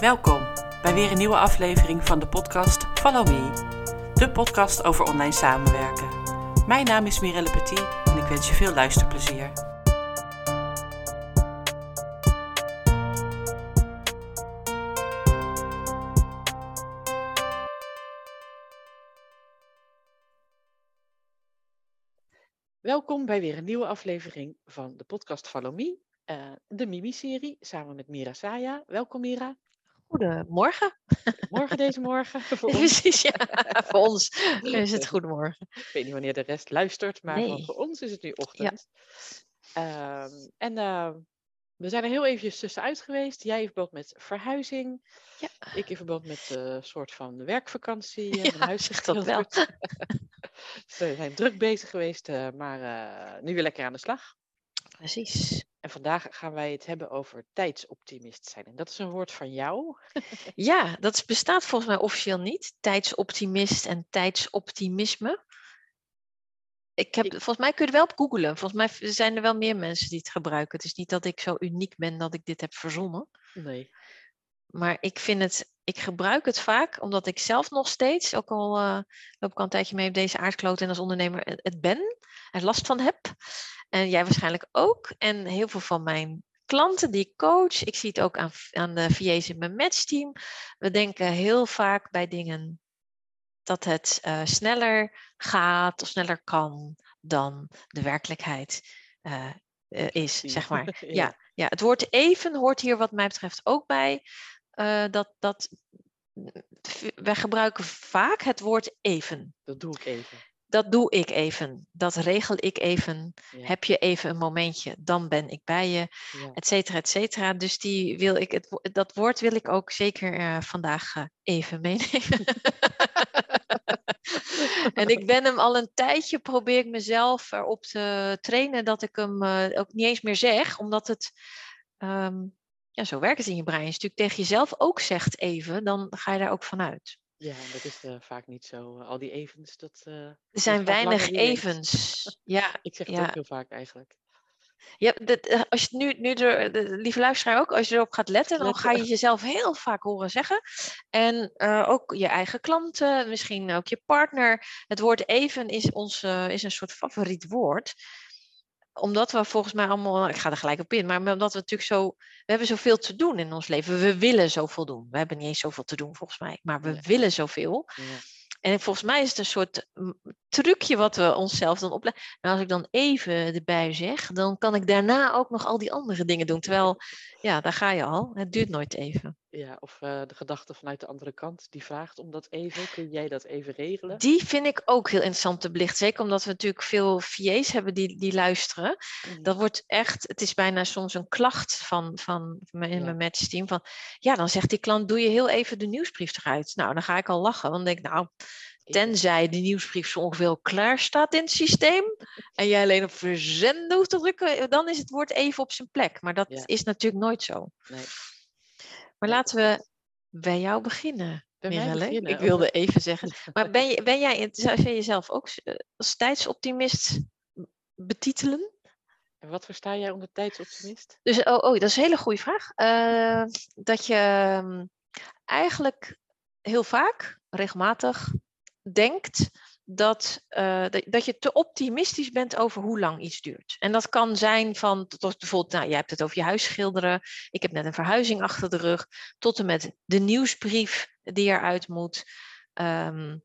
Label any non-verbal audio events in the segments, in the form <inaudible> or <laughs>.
Welkom bij weer een nieuwe aflevering van de podcast Follow Me, de podcast over online samenwerken. Mijn naam is Mirelle Petit en ik wens je veel luisterplezier. Welkom bij weer een nieuwe aflevering van de podcast Follow Me, uh, de Mimi-serie, samen met Mira Saya. Welkom Mira. Goedemorgen. Morgen deze morgen. <laughs> Voor ons. Precies, ja. <laughs> voor ons is het goedemorgen. Ik weet niet wanneer de rest luistert, maar nee. voor ons is het nu ochtend. Ja. Um, en uh, we zijn er heel eventjes tussenuit geweest. Jij in verband met verhuizing. Ja. Ik in verband met een uh, soort van werkvakantie. Ja, mijn huis dat wel. <laughs> we zijn druk bezig geweest, uh, maar nu weer lekker aan de slag. Precies. En vandaag gaan wij het hebben over tijdsoptimist zijn. En dat is een woord van jou. <laughs> ja, dat bestaat volgens mij officieel niet. Tijdsoptimist en tijdsoptimisme. Ik heb, volgens mij kun je het wel op googlen. Volgens mij zijn er wel meer mensen die het gebruiken. Het is niet dat ik zo uniek ben dat ik dit heb verzonnen. Nee. Maar ik vind het, ik gebruik het vaak omdat ik zelf nog steeds, ook al uh, loop ik al een tijdje mee op deze aardkloot en als ondernemer het ben, er last van heb. En jij waarschijnlijk ook. En heel veel van mijn klanten die ik coach, ik zie het ook aan, aan de VA's in mijn matchteam. We denken heel vaak bij dingen dat het uh, sneller gaat of sneller kan dan de werkelijkheid uh, uh, is, zeg maar. <laughs> ja. ja. Ja, het woord even hoort hier wat mij betreft ook bij. Dat, dat, wij gebruiken vaak het woord even. Dat doe ik even dat doe ik even. Dat regel ik even. Ja. Heb je even een momentje, dan ben ik bij je, ja. et cetera, et cetera. Dus die wil ik, het, dat woord wil ik ook zeker uh, vandaag uh, even meenemen. <laughs> en ik ben hem al een tijdje, probeer ik mezelf erop te trainen dat ik hem uh, ook niet eens meer zeg, omdat het... Um, ja, zo werkt het in je brein. Als je natuurlijk tegen jezelf ook zegt even, dan ga je daar ook vanuit. Ja, dat is uh, vaak niet zo. Al die evens, dat. Uh, er zijn weinig evens. ja, <laughs> ik zeg het ja. ook heel vaak eigenlijk. Ja, dat, als je nu, nu de, de, lieve luisteraar ook, als je erop gaat letten, dan ga je jezelf heel vaak horen zeggen. En uh, ook je eigen klanten, misschien ook je partner. Het woord even is, ons, is een soort favoriet woord omdat we volgens mij allemaal, ik ga er gelijk op in, maar omdat we natuurlijk zo, we hebben zoveel te doen in ons leven. We willen zoveel doen. We hebben niet eens zoveel te doen volgens mij, maar we ja. willen zoveel. Ja. En volgens mij is het een soort trucje wat we onszelf dan opleggen. Nou, als ik dan even erbij zeg, dan kan ik daarna ook nog al die andere dingen doen. Terwijl, ja, daar ga je al. Het duurt nooit even. Ja, of uh, de gedachte vanuit de andere kant die vraagt om dat even. Kun jij dat even regelen? Die vind ik ook heel interessant te belichten. Zeker omdat we natuurlijk veel VA's hebben die, die luisteren. Mm. Dat wordt echt, het is bijna soms een klacht van, van, in ja. mijn matchteam. Van, ja, dan zegt die klant, doe je heel even de nieuwsbrief eruit. Nou, dan ga ik al lachen. Want dan denk ik, nou, tenzij de nieuwsbrief zo ongeveer klaar staat in het systeem. <laughs> En jij alleen op verzenden hoeft te drukken, dan is het woord even op zijn plek. Maar dat ja. is natuurlijk nooit zo. Nee. Maar laten we bij jou beginnen. Mirelle. Ik wilde even zeggen. <laughs> Maar ben, je, ben jij, zou je jezelf ook als tijdsoptimist betitelen? En wat versta jij onder tijdsoptimist? Dus, oh, oh dat is een hele goede vraag. Uh, dat je eigenlijk heel vaak, regelmatig, denkt dat, uh, dat, dat, je te optimistisch bent over hoe lang iets duurt. En dat kan zijn van, tot bijvoorbeeld, nou, jij hebt het over je huis schilderen. Ik heb net een verhuizing achter de rug. Tot en met de nieuwsbrief die eruit moet. Um,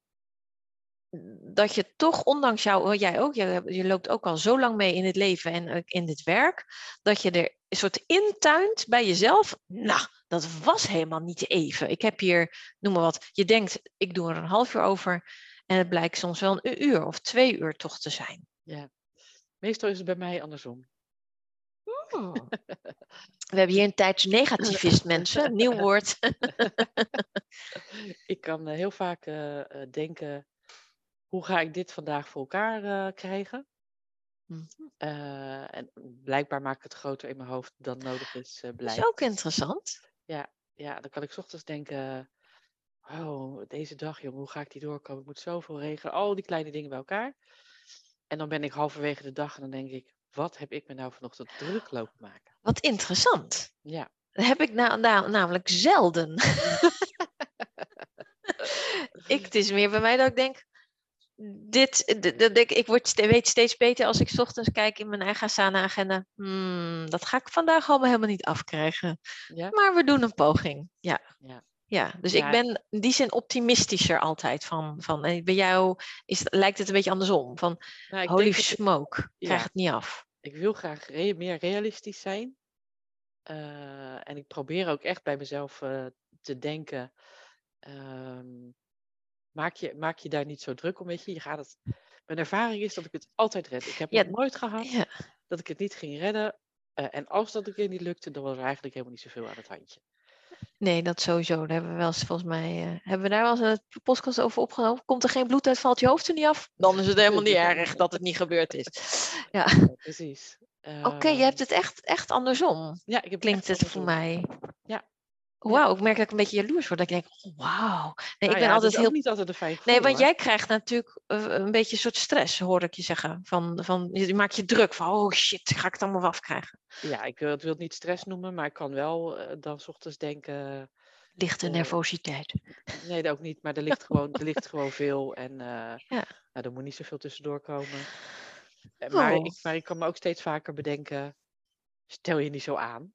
dat je toch, ondanks jou, jij ook, je, je, loopt ook al zo lang mee in het leven en in dit werk, dat je er een soort intuint bij jezelf. Nou, dat was helemaal niet even. Ik heb hier, noem maar wat, je denkt, ik doe er een half uur over. En het blijkt soms wel een uur of twee uur toch te zijn. Ja, meestal is het bij mij andersom. Oh. <laughs> We hebben hier een tijdsnegativist, mensen. Nieuw woord. <laughs> ik kan heel vaak uh, denken, hoe ga ik dit vandaag voor elkaar uh, krijgen? Mm. Uh, en blijkbaar maak ik het groter in mijn hoofd dan nodig is. Uh, dat is ook interessant. Ja, ja, dan kan ik ochtends denken, oh, deze dag, jongen, hoe ga ik die doorkomen? Ik moet zoveel regelen, al die kleine dingen bij elkaar. En dan ben ik halverwege de dag en dan denk ik, wat heb ik me nou vanochtend druk lopen maken? Wat interessant. Ja. heb ik nou, nou, namelijk zelden. <laughs> ik, het is meer bij mij dat ik denk, dit, ik word, weet steeds beter als ik ochtends kijk in mijn eigen Asana-agenda. Hmm, dat ga ik vandaag allemaal helemaal niet afkrijgen. Ja? Maar we doen een poging. Ja. ja. Ja, dus ik ben in die zin optimistischer altijd. Van, van eh, bij jou is, lijkt het een beetje andersom. Van nou, holy smoke, krijg het niet af. Ik wil graag meer realistisch zijn. Uh, en ik probeer ook echt bij mezelf uh, te denken. Um, maak, je, maak je daar niet zo druk om, weet je. je gaat het, mijn ervaring is dat ik het altijd red. Ik heb het nooit gehad dat ik het niet ging redden. Uh, en als dat een keer niet lukte, dan was er eigenlijk helemaal niet zoveel aan het handje. Nee, dat sowieso. Daar hebben we wel eens volgens mij. Uh, hebben we daar wel eens een podcast over opgenomen? Komt er geen bloed uit, valt je hoofd er niet af? Dan is het helemaal niet <laughs> erg dat het niet gebeurd is. Ja, ja precies. Uh, Oké, je hebt het echt, echt andersom. Ja, ik heb Klinkt het, het voor mij. Wauw, ik merk dat ik een beetje jaloers word. Dat ik denk, oh, wauw. Nee, ik nou ben altijd heel. niet altijd de fijn Nee, want jij krijgt natuurlijk uh, een beetje een soort stress, hoor ik je zeggen. Van, van, je maakt je druk van, oh shit, ga ik het allemaal afkrijgen? Ja, ik wil, het wil het niet stress noemen, maar ik kan wel uh, dan s ochtends denken. Lichte uh, nervositeit. Nee, dat ook niet, maar er ligt gewoon, er ligt gewoon veel. En ja. nou, er moet niet zoveel tussendoor komen. Maar, oh. ik, maar ik kan me ook steeds vaker bedenken, stel je niet zo aan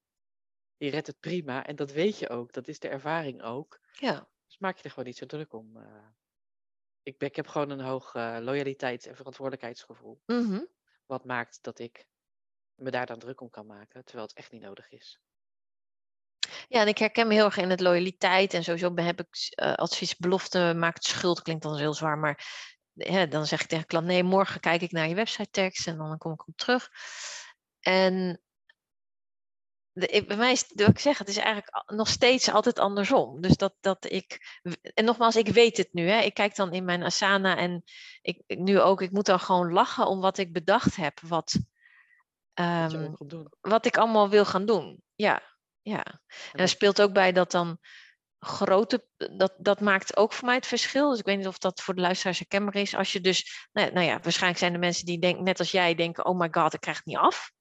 je redt het prima. En dat weet je ook. Dat is de ervaring ook. Ja. Dus maak je er gewoon niet zo druk om. Uh, ik, ik heb gewoon een hoog uh, loyaliteits- en verantwoordelijkheidsgevoel. Mm -hmm. Wat maakt dat ik me daar dan druk om kan maken, terwijl het echt niet nodig is. Ja, en ik herken me heel erg in het loyaliteit. En sowieso heb ik uh, advies, belofte maakt schuld. Klinkt dan heel zwaar, maar ja, dan zeg ik tegen klant: nee, morgen kijk ik naar je website tekst en dan kom ik op terug. En bij mij is, wat ik zeg, het is eigenlijk nog steeds altijd andersom. Dus dat, dat ik, en nogmaals, ik weet het nu. Hè. Ik kijk dan in mijn Asana en ik, nu ook, ik moet dan gewoon lachen om wat ik bedacht heb. Wat, um, wat ik allemaal wil gaan doen. Ja, ja. En er speelt ook bij dat dan grote, dat, dat maakt ook voor mij het verschil. Dus ik weet niet of dat voor de luisteraars herkenbaar is. Als je dus, nou, nou ja, waarschijnlijk zijn er mensen die denken, net als jij denken, oh my god, ik krijg het niet af.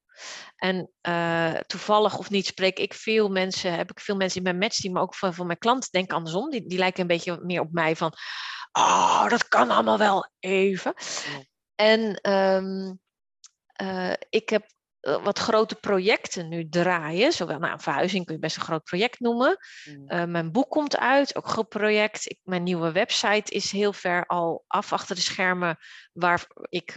En uh, toevallig of niet spreek ik veel mensen, heb ik veel mensen in mijn matchteam, maar ook van, van mijn klanten denken andersom. Die, die lijken een beetje meer op mij van, oh, dat kan allemaal wel even. Ja. En um, uh, ik heb uh, wat grote projecten nu draaien. Zowel nou, een verhuizing kun je best een groot project noemen. Mm. mijn boek komt uit, ook een groot project. Ik, mijn nieuwe website is heel ver al af achter de schermen, waar ik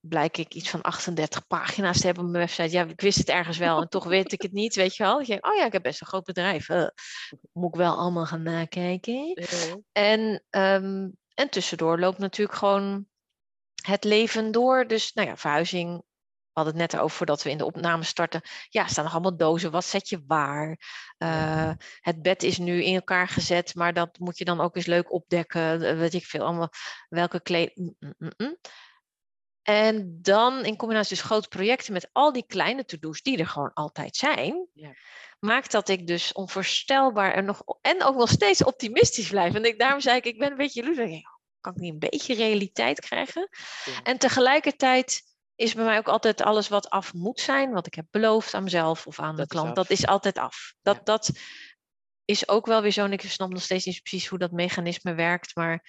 blijk ik iets van 38 pagina's te hebben op mijn website. Ja, ik wist het ergens wel en toch weet ik het niet, weet je wel. Ik denk, oh ja, ik heb best een groot bedrijf. Uh, moet ik wel allemaal gaan nakijken. En, um, en tussendoor loopt natuurlijk gewoon het leven door. Dus, nou ja, verhuizing. We hadden het net over voordat we in de opname starten. Ja, staan nog allemaal dozen. Wat zet je waar? Uh, het bed is nu in elkaar gezet, maar dat moet je dan ook eens leuk opdekken. Weet ik veel. Allemaal welke kleed. Mm, mm, mm, en dan in combinatie dus grote projecten met al die kleine to-do's die er gewoon altijd zijn, ja. maakt dat ik dus onvoorstelbaar en, nog, en ook nog steeds optimistisch blijf. En ik, daarom zei ik, ik ben een beetje jaloers. Kan ik niet een beetje realiteit krijgen? En tegelijkertijd is bij mij ook altijd alles wat af moet zijn, wat ik heb beloofd aan mezelf of aan de klant, dat is altijd af. Dat, dat is ook wel weer zo, en ik snap nog steeds niet precies hoe dat mechanisme werkt, maar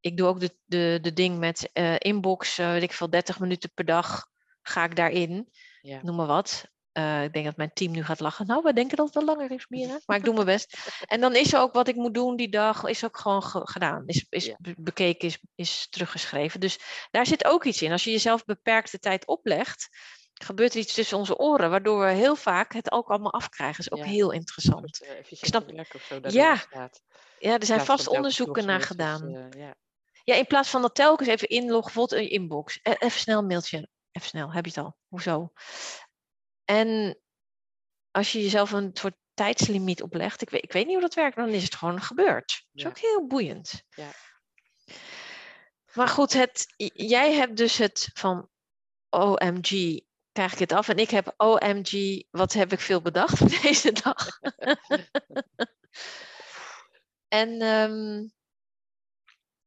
ik doe ook de, de, de ding met uh, inbox, uh, weet ik veel, 30 minuten per dag ga ik daarin. Ja. Noem maar wat. Uh, ik denk dat mijn team nu gaat lachen. Nou, we denken dat het wel langer is, Mira. <laughs> Maar ik doe mijn best. En dan is er ook wat ik moet doen die dag, is ook gewoon gedaan. Is, is ja. bekeken, is, is teruggeschreven. Dus daar zit ook iets in. Als je jezelf beperkte tijd oplegt, gebeurt er iets tussen onze oren, waardoor we heel vaak het ook allemaal afkrijgen. Dat is ook ja. heel interessant. ik snap. Of zo, ja. ja, er zijn vast onderzoeken naar gedaan. Dus, ja. Ja, in plaats van dat telkens even inloggen, bijvoorbeeld een inbox. E, even snel een mailtje. Even snel, heb je het al. Hoezo? En als je jezelf een soort tijdslimiet oplegt, ik weet, ik weet niet hoe dat werkt, dan is het gewoon gebeurd. Dat is ook heel boeiend. Ja. Maar goed, het, jij hebt dus het van OMG, krijg ik het af. En ik heb OMG, wat heb ik veel bedacht voor <laughs> deze dag. <laughs> en um,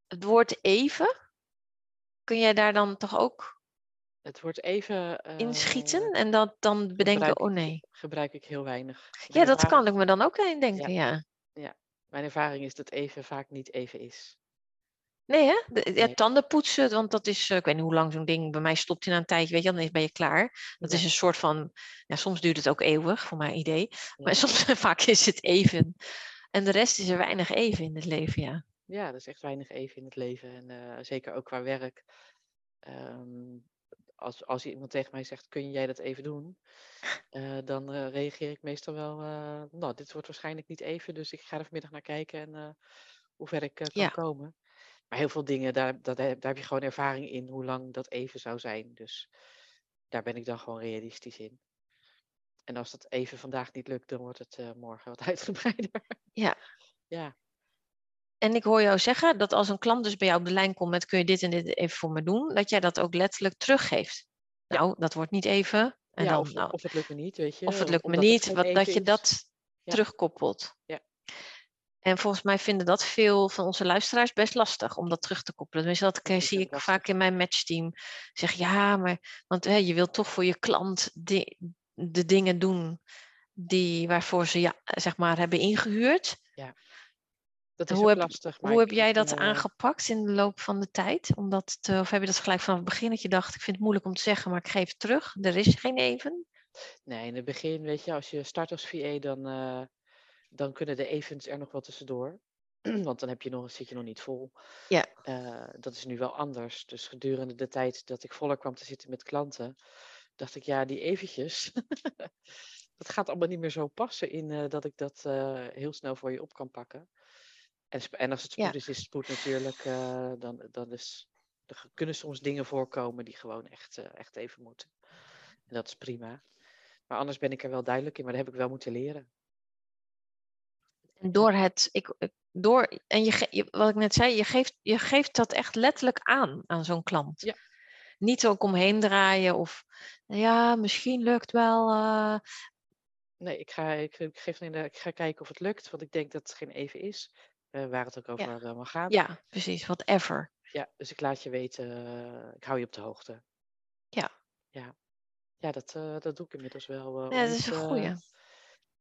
het woord even, kun jij daar dan toch ook Het wordt even... Inschieten en dat dan bedenken, oh nee. gebruik ik heel weinig. ja, dat kan ik me dan ook in denken, ja. ja. Mijn ervaring is dat even vaak niet even is. Nee, hè? De, ja, tanden poetsen, want dat is, ik weet niet hoe lang zo'n ding, bij mij stopt na een tijdje, weet je, dan ben je klaar. Dat is een soort van, ja, soms duurt het ook eeuwig, voor mijn idee. Maar <laughs> soms, vaak is het even. En de rest is er weinig even in het leven, ja. Ja, er is echt weinig even in het leven. En uh, zeker ook qua werk. Um, als, als iemand tegen mij zegt, kun jij dat even doen? Uh, dan uh, reageer ik meestal wel, nou, dit wordt waarschijnlijk niet even, dus ik ga er vanmiddag naar kijken en hoe ver ik kan ja. komen. Maar heel veel dingen, daar, dat, daar heb je gewoon ervaring in hoe lang dat even zou zijn. Dus daar ben ik dan gewoon realistisch in. En als dat even vandaag niet lukt, dan wordt het morgen wat <laughs> uitgebreider. Ja. ja. En ik hoor jou zeggen dat als een klant dus bij jou op de lijn komt met kun je dit en dit even voor me doen, dat jij dat ook letterlijk teruggeeft. Nou, dat wordt niet even. En ja, dan, of, nou, of het lukt me niet, weet je. Of het lukt me niet, wat, dat je dat terugkoppelt. Ja. En volgens mij vinden dat veel van onze luisteraars best lastig om dat terug te koppelen. Dus dat, dat zie ik vaak in mijn matchteam. Zeg ja, maar want hè, je wilt toch voor je klant de, de dingen doen die, waarvoor ze ja, zeg maar, hebben ingehuurd. Ja. Dat is hoe heb, lastig. Hoe heb jij dat aangepakt in de loop van de tijd? Omdat te, of heb je dat gelijk vanaf het begin dat je dacht, ik vind het moeilijk om te zeggen, maar ik geef het terug. Er is geen even. Nee, in het begin, weet je, als je start als VA, dan, uh, dan kunnen de events er nog wel tussendoor. <clears throat> Want dan heb je nog, zit je nog niet vol. Ja. Uh, dat is nu wel anders. Dus gedurende de tijd dat ik voller kwam te zitten met klanten, dacht ik, ja, die eventjes, <laughs> dat gaat allemaal niet meer zo passen in uh, dat ik dat heel snel voor je op kan pakken. En, en als het spoed Ja. is, is spoed natuurlijk, uh, dan, dan is, er kunnen soms dingen voorkomen die gewoon echt, echt even moeten. En dat is prima. Maar anders ben ik er wel duidelijk in, maar dat heb ik wel moeten leren. En door het, ik, door, en je, wat ik net zei, je geeft, je geeft dat echt letterlijk aan aan zo'n klant. Ja. Niet ook omheen draaien of, ja, misschien lukt wel. eh, Nee, ik ga, ik, ik geef in de, ik ga kijken of het lukt, want ik denk dat het geen even is. Eh, waar het ook over eh, mag gaan. ja, precies, whatever. Ja, dus ik laat je weten, eh, ik hou je op de hoogte. Ja. Ja, ja dat, dat doe ik inmiddels wel. Ja, dat is een goeie.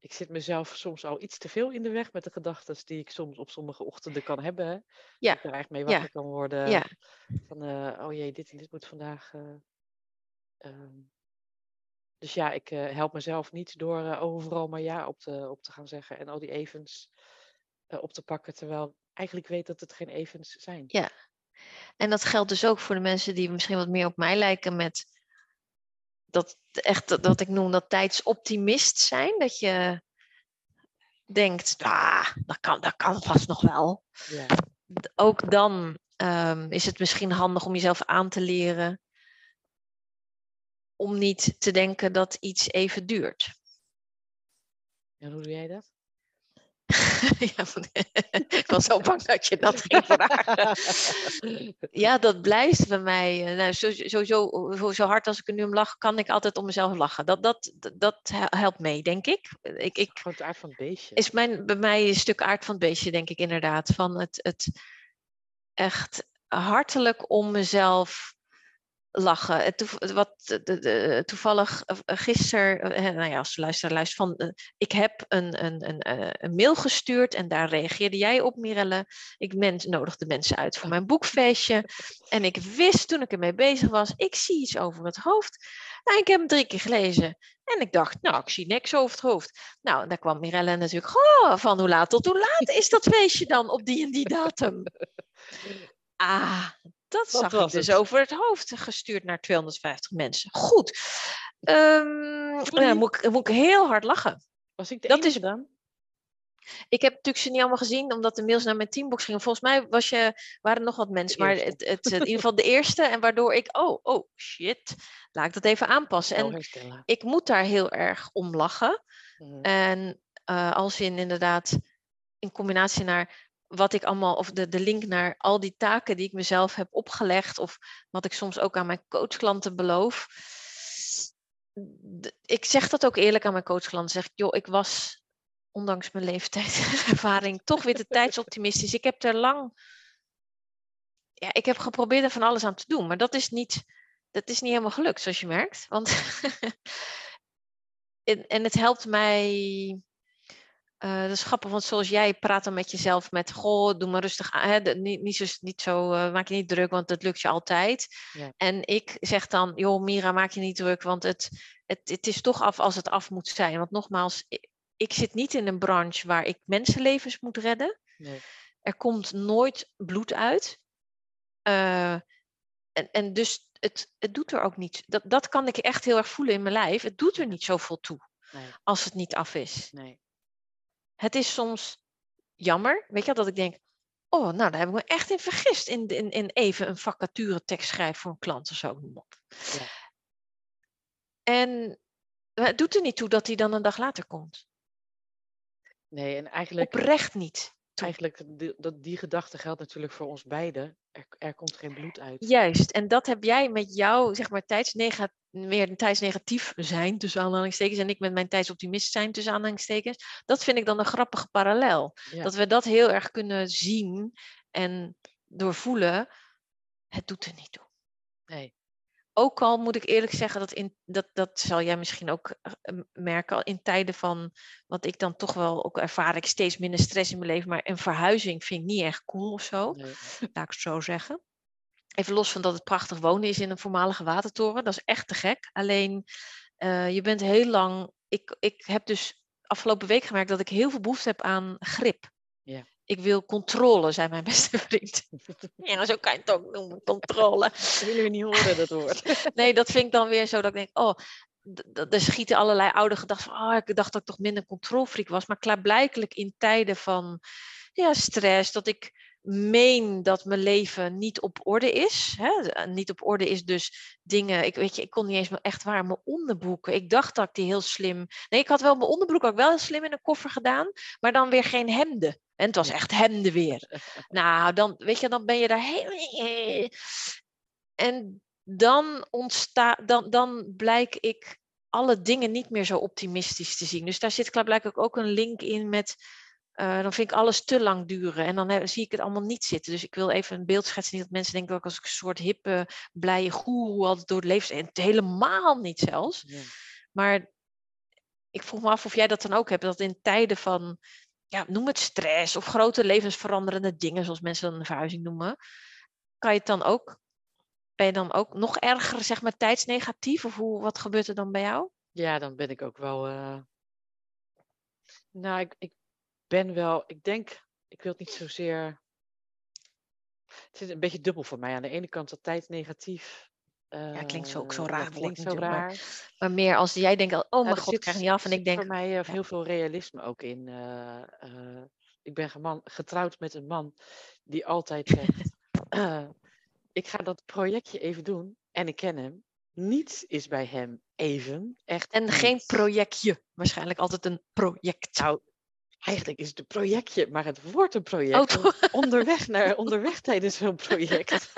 ik zit mezelf soms al iets te veel in de weg met de gedachten die ik soms op sommige ochtenden kan hebben. Hè? Ja, Dat ik er eigenlijk mee ja. wakker kan worden. Ja. Van, oh jee, dit en dit moet vandaag. eh, ehm. dus ja, ik help mezelf niet door overal maar ja op te, op te gaan zeggen. En al die evens eh, op te pakken. Terwijl ik eigenlijk weet dat het geen evens zijn. Ja. En dat geldt dus ook voor de mensen die misschien wat meer op mij lijken met dat echt dat- dat ik noem dat tijdsoptimist zijn. Dat je denkt, ah, dat kan, dat kan vast nog wel. Ja. Ook dan ehm, is het misschien handig om jezelf aan te leren om niet te denken dat iets even duurt. En hoe doe jij dat? <laughs> ja, van- <laughs> ik was zo bang dat je dat ging vragen. <laughs> Ja, dat blijft bij mij. eh, Nou, zo, sowieso, zo, zo hard als ik er nu om lach, kan ik altijd om mezelf lachen. Dat, dat, dat he- helpt mee, denk ik. ik, ik Gewoon het aard van het beestje. is mijn, bij mij een stuk aard van het beestje, denk ik inderdaad. Van het, het echt hartelijk om mezelf lachen. Wat, toevallig uh, gisteren, uh, nou ja, als luisteraar luistert, van, uh, ik heb een, een, een, een mail gestuurd en daar reageerde jij op, Mirelle. Ik mens, nodigde mensen uit voor mijn boekfeestje. En ik wist toen ik ermee bezig was, ik zie iets over het hoofd. Nou, ik heb hem drie keer gelezen. En ik dacht, nou, ik zie niks over het hoofd. Nou, daar kwam Mirelle natuurlijk oh, van hoe laat tot hoe laat is dat feestje dan op die en die datum? <laughs> Ah, dat zag ik dus het? over het hoofd gestuurd naar 250 mensen. Goed. Ehm nou, dan moet, ik, moet ik heel hard lachen. Was ik de dat is- dan? Ik heb natuurlijk ze niet allemaal gezien, omdat de mails naar mijn teambox gingen. Volgens mij was je, waren er nog wat mensen, maar het, het, in ieder <laughs> geval de eerste. En waardoor ik, oh, oh, shit, laat ik dat even aanpassen. Snel En ik moet daar heel erg om lachen. Mhm. En eh, als in inderdaad in combinatie naar wat ik allemaal, of de, de link naar al die taken die ik mezelf heb opgelegd, of wat ik soms ook aan mijn coachklanten beloof. Ik zeg dat ook eerlijk aan mijn coachklanten. Zeg ik, joh, ik was, ondanks mijn leeftijd en ervaring, <laughs> toch weer te tijdsoptimistisch. Ik heb er lang, ja, ik heb geprobeerd er van alles aan te doen, maar dat is niet dat is niet helemaal gelukt, zoals je merkt. Want <laughs> en, en het helpt mij uh, dat is grappig, want zoals jij praat dan met jezelf met, goh, doe maar rustig aan. Hè, niet, niet zo, niet zo uh, maak je niet druk, want het lukt je altijd. Ja. En ik zeg dan, joh, Mira, maak je niet druk, want het, het, het is toch af als het af moet zijn. Want nogmaals, ik, ik zit niet in een branche waar ik mensenlevens moet redden. Nee. Er komt nooit bloed uit. Uh, en, en dus het, het doet er ook niet. Dat, dat kan ik echt heel erg voelen in mijn lijf. Het doet er niet zoveel toe nee. als het niet af is. Nee het is soms jammer, weet je, dat ik denk, oh, nou, daar heb ik me echt in vergist in, in, in even een vacature tekst schrijven voor een klant of zo. Ja. En het doet er niet toe dat hij dan een dag later komt. Nee, en eigenlijk... Oprecht niet. Eigenlijk, die, dat, die gedachte geldt natuurlijk voor ons beiden. Er, er, komt geen bloed uit. Juist, en dat heb jij met jouw, zeg maar, tijdsnegatief, meer tijdsnegatief zijn, tussen aanhalingstekens, en ik met mijn tijdsoptimist zijn, tussen aanhalingstekens. Dat vind ik dan een grappige parallel. Dat we dat heel erg kunnen zien en doorvoelen. Het doet er niet toe. Nee ook al moet ik eerlijk zeggen, dat, in, dat, dat zal jij misschien ook uh, merken, in tijden van wat ik dan toch wel ook ervaar, ik steeds minder stress in mijn leven, maar een verhuizing vind ik niet echt cool of zo, nee. laat ik het zo zeggen. Even los van dat het prachtig wonen is in een voormalige watertoren, dat is echt te gek. Alleen uh, je bent heel lang, ik, ik heb dus afgelopen week gemerkt dat ik heel veel behoefte heb aan grip. Ja ik wil controle, zei mijn beste <laughs> vriend. ja, zo kan je het ook noemen, controle. Dat willen we niet horen, dat woord. <laughs> nee, dat vind ik dan weer zo dat ik denk, oh, er schieten allerlei oude gedachten van, oh, ik dacht dat ik toch minder controlfreak was. Maar klaarblijkelijk in tijden van ja, stress, dat ik meen dat mijn leven niet op orde is. Hè? Niet op orde is dus dingen. Ik, weet je, ik kon niet eens echt waar mijn onderbroeken. Ik dacht dat ik die heel slim. Nee, ik had wel mijn onderbroek ook wel slim in een koffer gedaan, maar dan weer geen hemden. En het was echt hemden weer. Nou, dan weet je, dan ben je daar heel. En dan ontstaat, dan, dan blijk ik alle dingen niet meer zo optimistisch te zien. Dus daar zit klaarblijkelijk ook een link in met uh, dan vind ik alles te lang duren en dan zie ik het allemaal niet zitten. Dus ik wil even een beeld schetsen, niet dat mensen denken dat ik als een soort hippe, blije goeroe altijd door het leven... En helemaal niet zelfs. Ja. Maar ik vroeg me af of jij dat dan ook hebt, dat in tijden van, ja, noem het stress of grote levensveranderende dingen, zoals mensen dan een verhuizing noemen, kan je het dan ook, ben je dan ook nog erger, zeg maar, tijdsnegatief? Of hoe, wat gebeurt er dan bij jou? Ja, dan ben ik ook wel... Uh... Nou, ik, ik ben wel, ik denk, ik wil het niet zozeer. Het is een beetje dubbel voor mij. Aan de ene kant tijd negatief. Uh, ja, klinkt zo ook zo raar. Klinkt zo raar. Maar, maar, meer als jij denkt, oh mijn god, ik krijg niet af. En ik denk. voor mij uh, heel veel realisme ook in. Uh, ik ben geman, getrouwd met een man die altijd zegt: <laughs> Ik ga dat projectje even doen. En ik ken hem. Niets is bij hem even. Echt. En geen projectje. Waarschijnlijk altijd een project. Nou, Eigenlijk is het een projectje, maar het wordt een project. Oh, <laughs> onderweg, naar, onderweg tijdens zo'n project.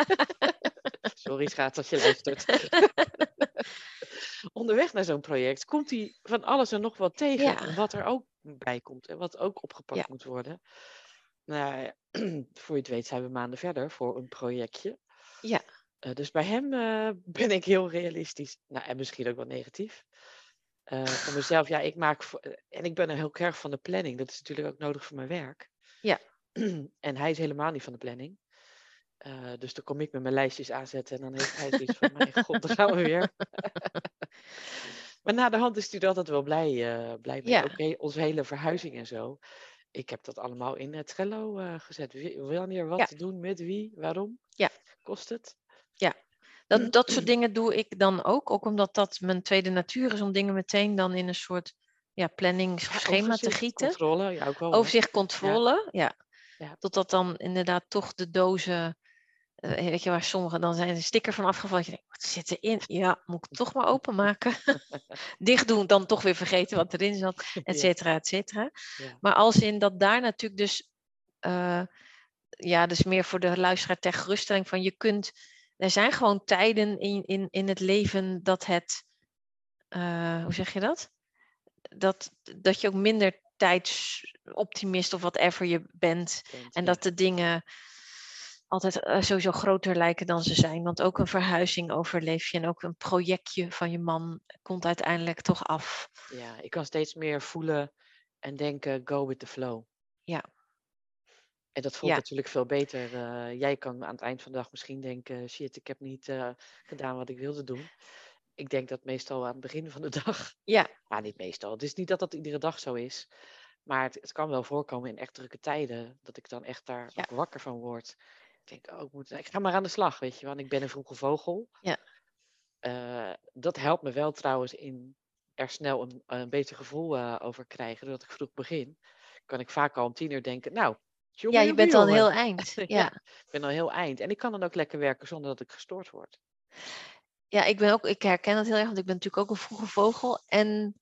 <laughs> Sorry schaats als je luistert. <laughs> onderweg naar zo'n project komt hij van alles en nog wat tegen. Wat er ook bij komt en wat ook opgepakt moet worden. Nou, <clears throat> voor je het weet zijn we maanden verder voor een projectje. Ja. Uh, dus bij hem uh, ben ik heel realistisch. Nou, en misschien ook wel negatief. Uh, mezelf, ja, ik maak. Eh, en ik ben er heel erg van de planning. Dat is natuurlijk ook nodig voor mijn werk. Ja. <clears throat> en hij is helemaal niet van de planning. Uh, dus dan kom ik met mijn lijstjes aanzetten en dan heeft hij zoiets van: Mijn god, daar gaan we weer. <laughs> maar na de hand is hij altijd wel blij, uh, blij mee. Ja. Oké, onze hele verhuizing en zo. Ik heb dat allemaal in het Trello gezet. Wanneer wat ja. doen, met wie, waarom? Ja. Kost het? Ja, dat, dat soort <clears throat> dingen doe ik dan ook. Ook omdat dat mijn tweede natuur is om dingen meteen dan in een soort ja, planningsschema te gieten. Controle, ja, ook wel. Overzicht, controle, ja. ja. Totdat dan inderdaad toch de dozen, uh, weet je waar sommigen dan zijn een sticker van afgevallen. Je denkt, wat zit erin? Ja, moet ik het toch maar <laughs> openmaken. <laughs> Dicht doen, dan toch weer vergeten wat erin zat, <laughs> et cetera, et cetera. Maar als in dat daar natuurlijk dus, uh, ja, dus meer voor de luisteraar ter geruststelling van je kunt er zijn gewoon tijden in, in, in het leven dat het, uh, hoe zeg je dat? dat? Dat je ook minder tijdsoptimist of whatever je bent. en dat de dingen altijd uh, sowieso groter lijken dan ze zijn. Want ook een verhuizing overleef je en ook een projectje van je man komt uiteindelijk toch af. Ja, ik kan steeds meer voelen en denken, go with the flow. Ja. En dat voelt natuurlijk veel beter. Uh, jij kan aan het eind van de dag misschien denken, shit, ik heb niet uh, gedaan wat ik wilde doen. Ik denk dat meestal aan het begin van de <laughs> dag. Ja. Maar niet meestal. Het is niet dat dat iedere dag zo is. Maar het, het kan wel voorkomen in echt drukke tijden. Dat ik dan echt daar wakker van word. Ik denk, oh, ik, moet, ik ga maar aan de slag, weet je. Want ik ben een vroege vogel. Ja. Uh, dat helpt me wel trouwens in er snel een, een beter gevoel over krijgen. Doordat ik vroeg begin. Kan ik vaak al om tien uur denken, nou... Jongen, ja, je bent al heel <laughs> eind. Ja. ja. ik ben al heel eind. En ik kan dan ook lekker werken zonder dat ik gestoord word. Ja, ik, ben ook, ik herken dat heel erg, want ik ben natuurlijk ook een vroege vogel. En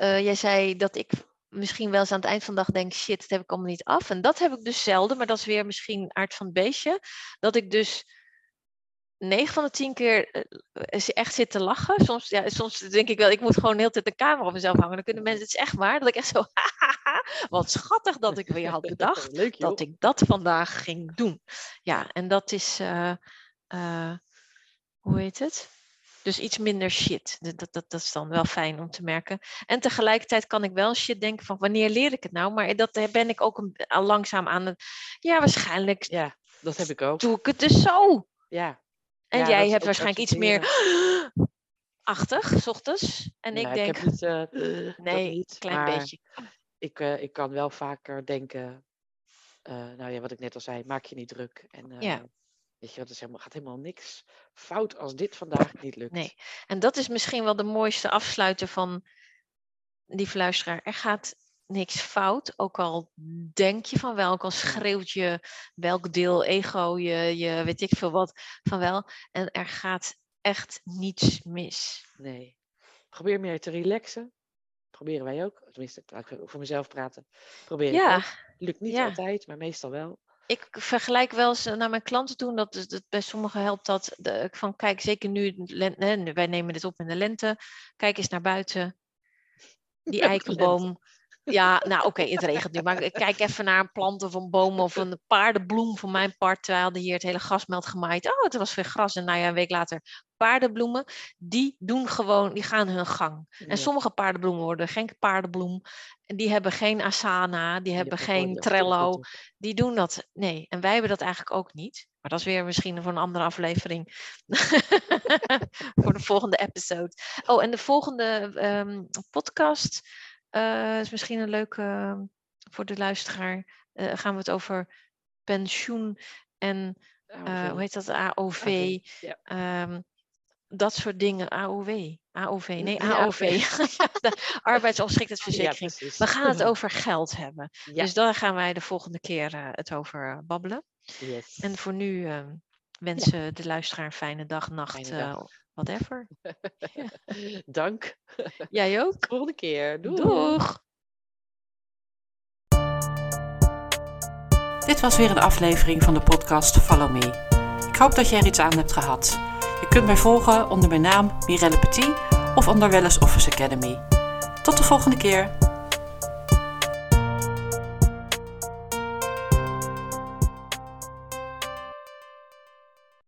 uh, jij zei dat ik misschien wel eens aan het eind van de dag denk, shit, dat heb ik allemaal niet af. En dat heb ik dus zelden, maar dat is weer misschien aard van het beestje. Dat ik dus 9 van de 10 keer uh, echt zit te lachen. Soms, ja, soms denk ik wel, ik moet gewoon de hele tijd de camera op mezelf hangen. Dan kunnen mensen, het is echt waar, dat ik echt zo, <laughs> wat schattig dat ik weer had <laughs> bedacht <laughs> Leuk, dat ik dat vandaag ging doen. Ja, en dat is, uh, uh, hoe heet het? Dus iets minder shit. Dat, dat, dat is dan wel fijn om te merken. En tegelijkertijd kan ik wel shit denken van wanneer leer ik het nou? Maar dat ben ik ook een, al langzaam aan het. Ja, waarschijnlijk. Ja, dat heb ik ook. Doe ik het dus zo. Ja. En jij hebt waarschijnlijk iets meer <gasps> achtig, s ochtends. En ik denk. Ik niet, uh, <laughs> nee, een klein beetje. Ik, uh, ik kan wel vaker denken. Uh, nou ja, wat ik net al zei, maak je niet druk. En ja. Weet je, het is helemaal, gaat helemaal niks fout als dit vandaag niet lukt. Nee, en dat is misschien wel de mooiste afsluiter van die fluisteraar. Er gaat niks fout, ook al denk je van wel, ook al schreeuwt je welk deel ego je, je weet ik veel wat van wel. En er gaat echt niets mis. Nee. Probeer meer te relaxen. Proberen wij ook. Tenminste, ik voor mezelf praten. Probeer ja. ook. Lukt niet altijd, maar meestal wel ik vergelijk wel eens naar mijn klanten toe, dat, dat bij sommigen helpt dat. De, van kijk, zeker nu, wij nemen dit op in de lente, kijk eens naar buiten. Die <laughs> eikenboom. Ja, nou oké, het regent nu. Maar kijk even naar een plant of een boom of een paardenbloem van mijn part. Hadden hier het hele grasmeld gemaaid. Oh, het was weer gras. En nou ja, een week later paardenbloemen. Die doen gewoon, die gaan hun gang. En sommige paardenbloemen worden geen paardenbloem. En die hebben geen asana, die hebben geen trello. Die doen dat, nee. En wij hebben dat eigenlijk ook niet. Maar dat is weer misschien voor een andere aflevering. <laughs> voor de volgende episode. Oh, en de volgende um, podcast uh, is misschien een leuke ehm, voor de luisteraar. Uh, gaan we het over pensioen en uh, hoe heet dat? AOV. AOV ja. um, dat soort dingen. AOW. AOV. Nee, AOV. <laughs> arbeidsongeschiktheidsverzekering. Ja, we gaan het <laughs> over geld hebben. Ja. Dus daar gaan wij de volgende keer het over babbelen. Yes. En voor nu uh, wensen de luisteraar een fijne dag, nacht. Fijne dag whatever. <laughs> Dank. Jij ook. Volgende keer. Doeg. Doeg. Dit was weer een aflevering van de podcast Follow Me. Ik hoop dat je er iets aan hebt gehad. Je kunt mij volgen onder mijn naam Mirelle Petit of onder Wellness Office Academy. Tot de volgende keer.